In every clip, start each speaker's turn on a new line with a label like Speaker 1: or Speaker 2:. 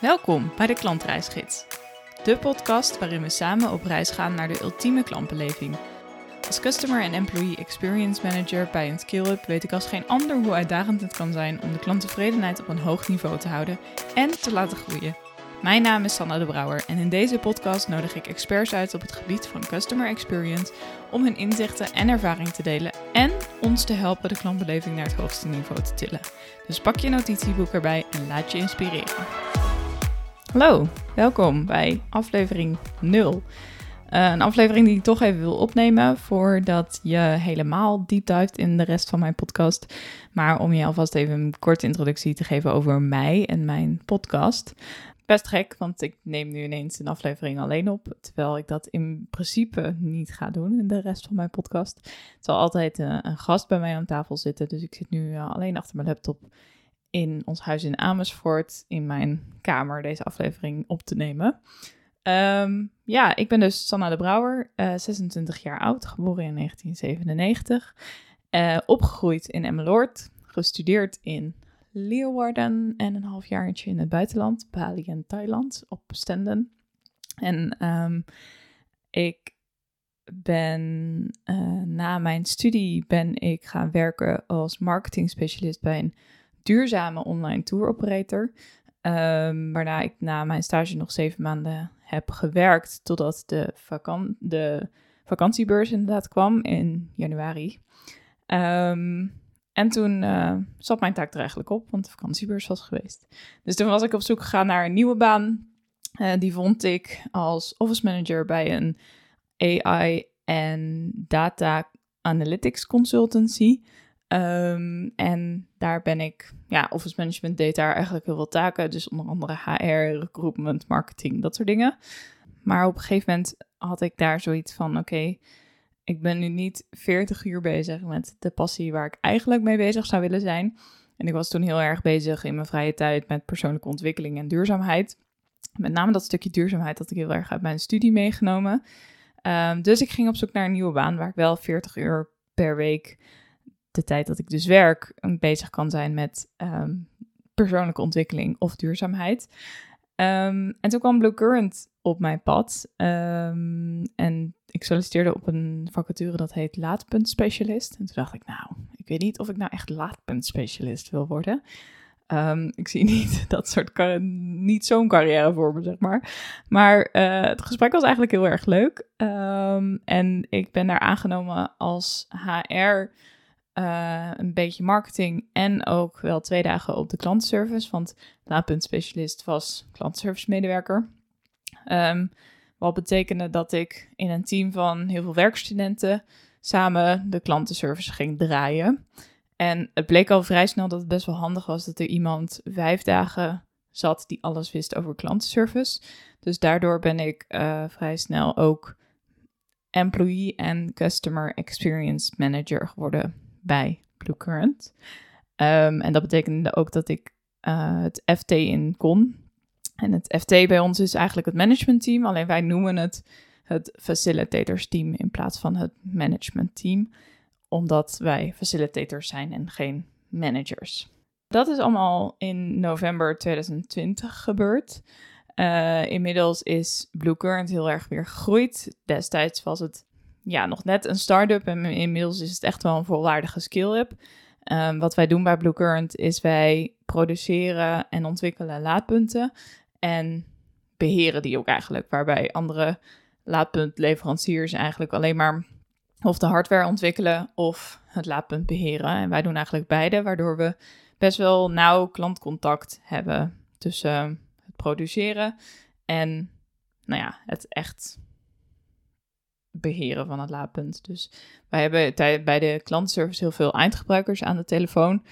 Speaker 1: Welkom bij de Klantreisgids, de podcast waarin we samen op reis gaan naar de ultieme klantbeleving. Als Customer en Employee Experience Manager bij een skill-up weet ik als geen ander hoe uitdagend het kan zijn om de klanttevredenheid op een hoog niveau te houden en te laten groeien. Mijn naam is Sanna de Brouwer en in deze podcast nodig ik experts uit op het gebied van Customer Experience om hun inzichten en ervaring te delen en ons te helpen de klantbeleving naar het hoogste niveau te tillen. Dus pak je notitieboek erbij en laat je inspireren. Hallo, welkom bij aflevering 0. Uh, een aflevering die ik toch even wil opnemen voordat je helemaal diep duikt in de rest van mijn podcast. Maar om je alvast even een korte introductie te geven over mij en mijn podcast. Best gek, want ik neem nu ineens een aflevering alleen op. Terwijl ik dat in principe niet ga doen in de rest van mijn podcast. Het zal altijd uh, een gast bij mij aan tafel zitten. Dus ik zit nu uh, alleen achter mijn laptop in ons huis in Amersfoort in mijn kamer deze aflevering op te nemen. Um, ja, ik ben dus Sanna de Brouwer, uh, 26 jaar oud, geboren in 1997. opgegroeid in Emmeloord, gestudeerd in Leeuwarden en een half jaartje in het buitenland, Bali en Thailand, op stenden. En um, ik ben uh, na mijn studie ben ik gaan werken als marketing specialist bij een duurzame online tour operator. Um, waarna ik na mijn stage nog zeven maanden heb gewerkt totdat de, de vakantiebeurs inderdaad kwam in januari. Um, en toen uh, zat mijn taak er eigenlijk op, want de vakantiebeurs was geweest. Dus toen was ik op zoek gegaan naar een nieuwe baan. Uh, die vond ik als office manager bij een AI en data analytics consultancy. Um, en daar ben ik, ja, office management deed daar eigenlijk heel veel taken. Dus onder andere HR, recruitment, marketing, dat soort dingen. Maar op een gegeven moment had ik daar zoiets van: oké, ik ben nu niet 40 uur bezig met de passie waar ik eigenlijk mee bezig zou willen zijn. En ik was toen heel erg bezig in mijn vrije tijd met persoonlijke ontwikkeling en duurzaamheid. Met name dat stukje duurzaamheid had ik heel erg uit mijn studie meegenomen. Um, dus ik ging op zoek naar een nieuwe baan waar ik wel 40 uur per week, de tijd dat ik dus werk, bezig kan zijn met um, persoonlijke ontwikkeling of duurzaamheid. Um, en toen kwam Blue Current op mijn pad. en ik solliciteerde op een vacature dat heet laadpuntspecialist. En toen dacht ik, nou, ik weet niet of ik nou echt laadpuntspecialist wil worden. Um, ik zie niet dat soort, niet zo'n carrière voor me, zeg maar. Maar uh, het gesprek was eigenlijk heel erg leuk. Um, en ik ben daar aangenomen als HR, eh, een beetje marketing en ook wel twee dagen op de klantenservice. Want laadpuntspecialist was klantenservice medewerker. Um, wat betekende dat ik in een team van heel veel werkstudenten samen de klantenservice ging draaien. En het bleek al vrij snel dat het best wel handig was dat er iemand vijf dagen zat die alles wist over klantenservice. Dus daardoor ben ik uh, vrij snel ook employee en customer experience manager geworden bij Bluecurrent. Um, en dat betekende ook dat ik uh, het FT in kon. En het FT bij ons is eigenlijk het managementteam, alleen wij noemen het het facilitators team in plaats van het management team, omdat wij facilitators zijn en geen managers. Dat is allemaal in november 2020 gebeurd. Uh, inmiddels is Blue Current heel erg weer gegroeid. Destijds was het ja, nog net een start-up en inmiddels is het echt wel een volwaardige skill-up. Um, wat wij doen bij Blue Current is wij produceren en ontwikkelen laadpunten en beheren die ook eigenlijk. Waarbij andere laadpuntleveranciers eigenlijk alleen maar of de hardware ontwikkelen of het laadpunt beheren. En wij doen eigenlijk beide, waardoor we best wel nauw klantcontact hebben tussen het produceren en nou ja, het echt beheren van het laadpunt. Dus wij hebben bij de klantservice heel veel eindgebruikers aan de telefoon.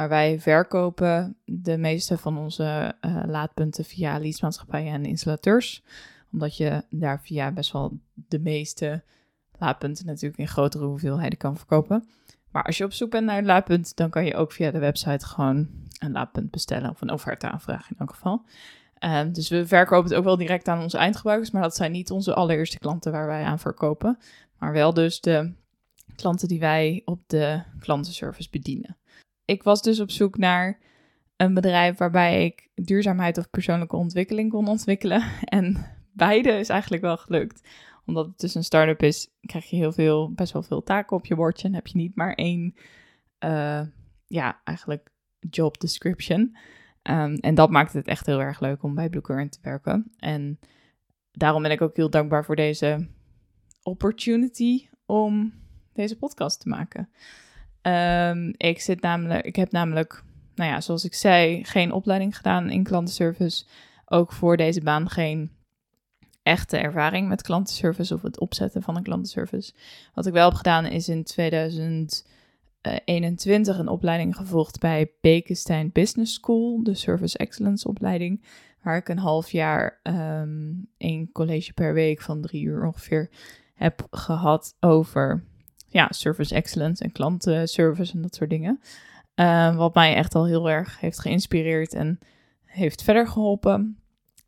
Speaker 1: Maar wij verkopen de meeste van onze uh, laadpunten via leasemaatschappijen en installateurs. Omdat je daar via best wel de meeste laadpunten natuurlijk in grotere hoeveelheden kan verkopen. Maar als je op zoek bent naar een laadpunt, dan kan je ook via de website gewoon een laadpunt bestellen. Of een offerte aanvragen in elk geval. Uh, dus we verkopen het ook wel direct aan onze eindgebruikers. Maar dat zijn niet onze allereerste klanten waar wij aan verkopen. Maar wel dus de klanten die wij op de klantenservice bedienen ik was dus op zoek naar een bedrijf waarbij ik duurzaamheid of persoonlijke ontwikkeling kon ontwikkelen. En beide is eigenlijk wel gelukt. Omdat het dus een start-up is, krijg je heel veel, best wel veel taken op je bordje. En heb je niet maar één, uh, ja, eigenlijk job description. Um, en dat maakt het echt heel erg leuk om bij Blue Current te werken. En daarom ben ik ook heel dankbaar voor deze opportunity om deze podcast te maken. Um, ik zit namelijk, ik heb namelijk, nou ja, zoals ik zei, geen opleiding gedaan in klantenservice. Ook voor deze baan geen echte ervaring met klantenservice of het opzetten van een klantenservice. Wat ik wel heb gedaan is in 2021 een opleiding gevolgd bij Bekenstein Business School, de Service Excellence opleiding, waar ik een half jaar um, een college per week van drie uur ongeveer heb gehad over ja, service excellence en klantenservice en dat soort dingen. Uh, wat mij echt al heel erg heeft geïnspireerd en heeft verder geholpen.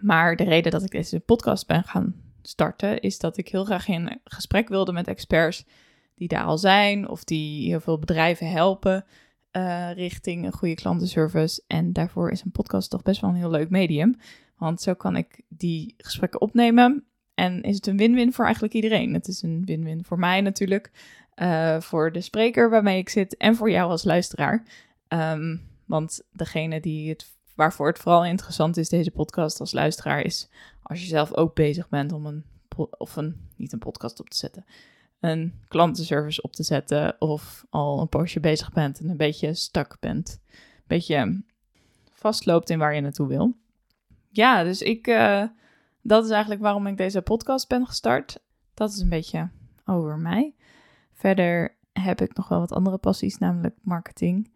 Speaker 1: Maar de reden dat ik deze podcast ben gaan starten, is dat ik heel graag in gesprek wilde met experts die daar al zijn of die heel veel bedrijven helpen uh, richting een goede klantenservice. En daarvoor is een podcast toch best wel een heel leuk medium. Want zo kan ik die gesprekken opnemen. En is het een win-win voor eigenlijk iedereen. Het is een win-win voor mij natuurlijk, uh, voor de spreker waarmee ik zit en voor jou als luisteraar. Um, want degene die het waarvoor het vooral interessant is, deze podcast als luisteraar, is als je zelf ook bezig bent om een, of een, niet een podcast op te zetten, een klantenservice op te zetten, of al een poosje bezig bent en een beetje stak bent, een beetje vastloopt in waar je naartoe wil. Ja, dus ik, uh, dat is eigenlijk waarom ik deze podcast ben gestart. Dat is een beetje over mij. Verder heb ik nog wel wat andere passies, namelijk marketing.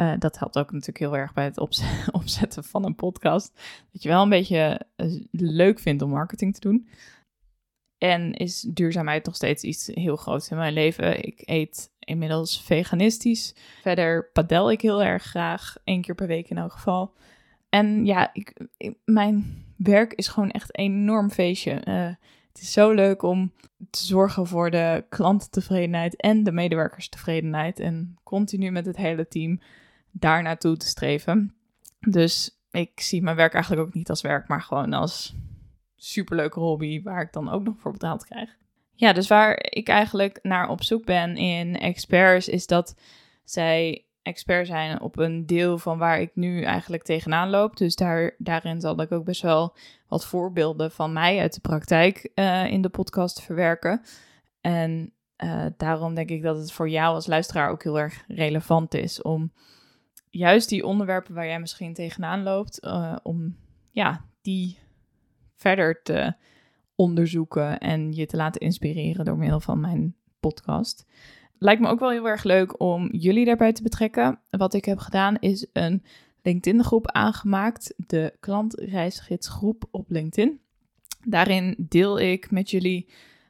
Speaker 1: Uh, dat helpt ook natuurlijk heel erg bij het opzetten van een podcast. Dat je wel een beetje uh, leuk vindt om marketing te doen. En is duurzaamheid nog steeds iets heel groots in mijn leven. Ik eet inmiddels veganistisch. Verder padel ik heel erg graag, één keer per week in elk geval. En ja, ik, mijn werk is gewoon echt een enorm feestje. Uh, het is zo leuk om te zorgen voor de klantentevredenheid en de medewerkerstevredenheid. En continu met het hele team daar naartoe te streven. Dus ik zie mijn werk eigenlijk ook niet als werk, maar gewoon als superleuke hobby waar ik dan ook nog voor betaald krijg. Ja, dus waar ik eigenlijk naar op zoek ben in experts is dat zij expert zijn op een deel van waar ik nu eigenlijk tegenaan loop. Dus daar, daarin zal ik ook best wel wat voorbeelden van mij uit de praktijk uh, in de podcast verwerken. En uh, daarom denk ik dat het voor jou als luisteraar ook heel erg relevant is om juist die onderwerpen waar jij misschien tegenaan loopt, uh, om ja, die verder te onderzoeken en je te laten inspireren door middel van mijn podcast. Lijkt me ook wel heel erg leuk om jullie daarbij te betrekken. Wat ik heb gedaan is een LinkedIn-groep aangemaakt, de klantreisgidsgroep op LinkedIn. Daarin deel ik met jullie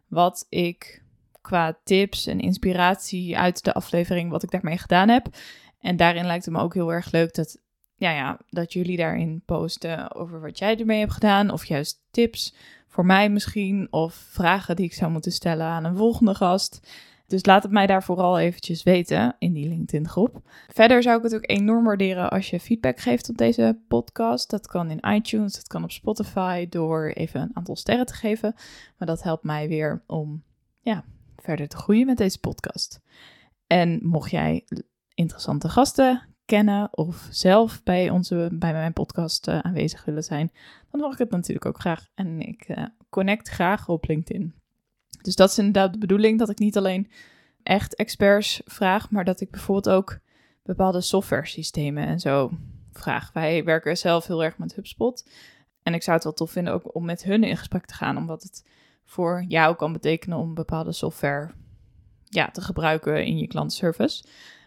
Speaker 1: wat ik qua tips en inspiratie uit de aflevering, wat ik daarmee gedaan heb. En daarin lijkt het me ook heel erg leuk dat, ja, ja, dat jullie daarin posten over wat jij ermee hebt gedaan. Of juist tips voor mij misschien. Of vragen die ik zou moeten stellen aan een volgende gast. Dus laat het mij daar vooral eventjes weten in die LinkedIn groep. Verder zou ik het ook enorm waarderen als je feedback geeft op deze podcast. Dat kan in iTunes, dat kan op Spotify door even een aantal sterren te geven. Maar dat helpt mij weer om ja, verder te groeien met deze podcast. En mocht jij interessante gasten kennen of zelf bij, onze, bij mijn podcast uh, aanwezig willen zijn, dan hoor ik het natuurlijk ook graag. En ik uh, connect graag op LinkedIn. Dus dat is inderdaad de bedoeling, dat ik niet alleen echt experts vraag, maar dat ik bijvoorbeeld ook bepaalde software systemen en zo vraag. Wij werken zelf heel erg met HubSpot. En ik zou het wel tof vinden ook om met hun in gesprek te gaan, omdat het voor jou kan betekenen om bepaalde software ja, te gebruiken in je klantenservice.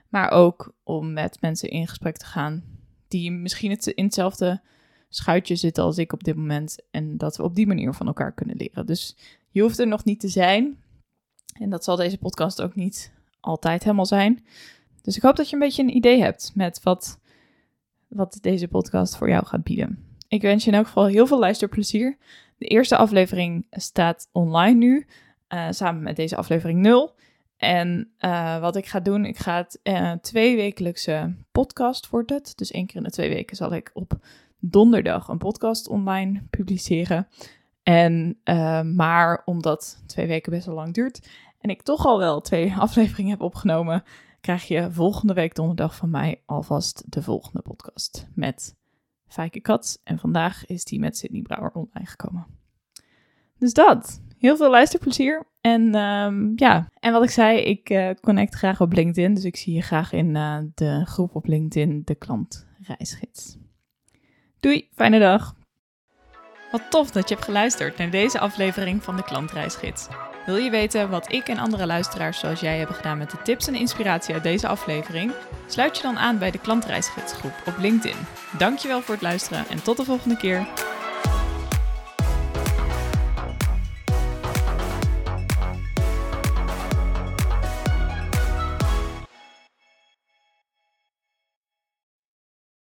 Speaker 1: Maar ook om met mensen in gesprek te gaan die misschien in hetzelfde schuitje zitten als ik op dit moment. En dat we op die manier van elkaar kunnen leren. Dus je hoeft er nog niet te zijn. En dat zal deze podcast ook niet altijd helemaal zijn. Dus ik hoop dat je een beetje een idee hebt met wat, wat deze podcast voor jou gaat bieden. Ik wens je in elk geval heel veel luisterplezier. De eerste aflevering staat online nu, uh, samen met deze aflevering 0. En uh, wat ik ga doen, ik ga het uh, twee wekelijkse podcast wordt het. Dus één keer in de twee weken zal ik op donderdag een podcast online publiceren. En uh, maar omdat twee weken best wel lang duurt en ik toch al wel twee afleveringen heb opgenomen, krijg je volgende week donderdag van mij alvast de volgende podcast met Fijke Kat. En vandaag is die met Sydney Brouwer online gekomen. Dus dat. Heel veel luisterplezier. En um, ja, en wat ik zei, ik uh, connect graag op LinkedIn. Dus ik zie je graag in uh, de groep op LinkedIn, de klant reisgids. Doei, fijne dag. Wat tof dat je hebt geluisterd naar deze aflevering van de klantreisgids. Wil je weten wat ik en andere luisteraars zoals jij hebben gedaan met de tips en inspiratie uit deze aflevering? Sluit je dan aan bij de klantreisgidsgroep op LinkedIn. Dankjewel voor het luisteren en tot de volgende keer.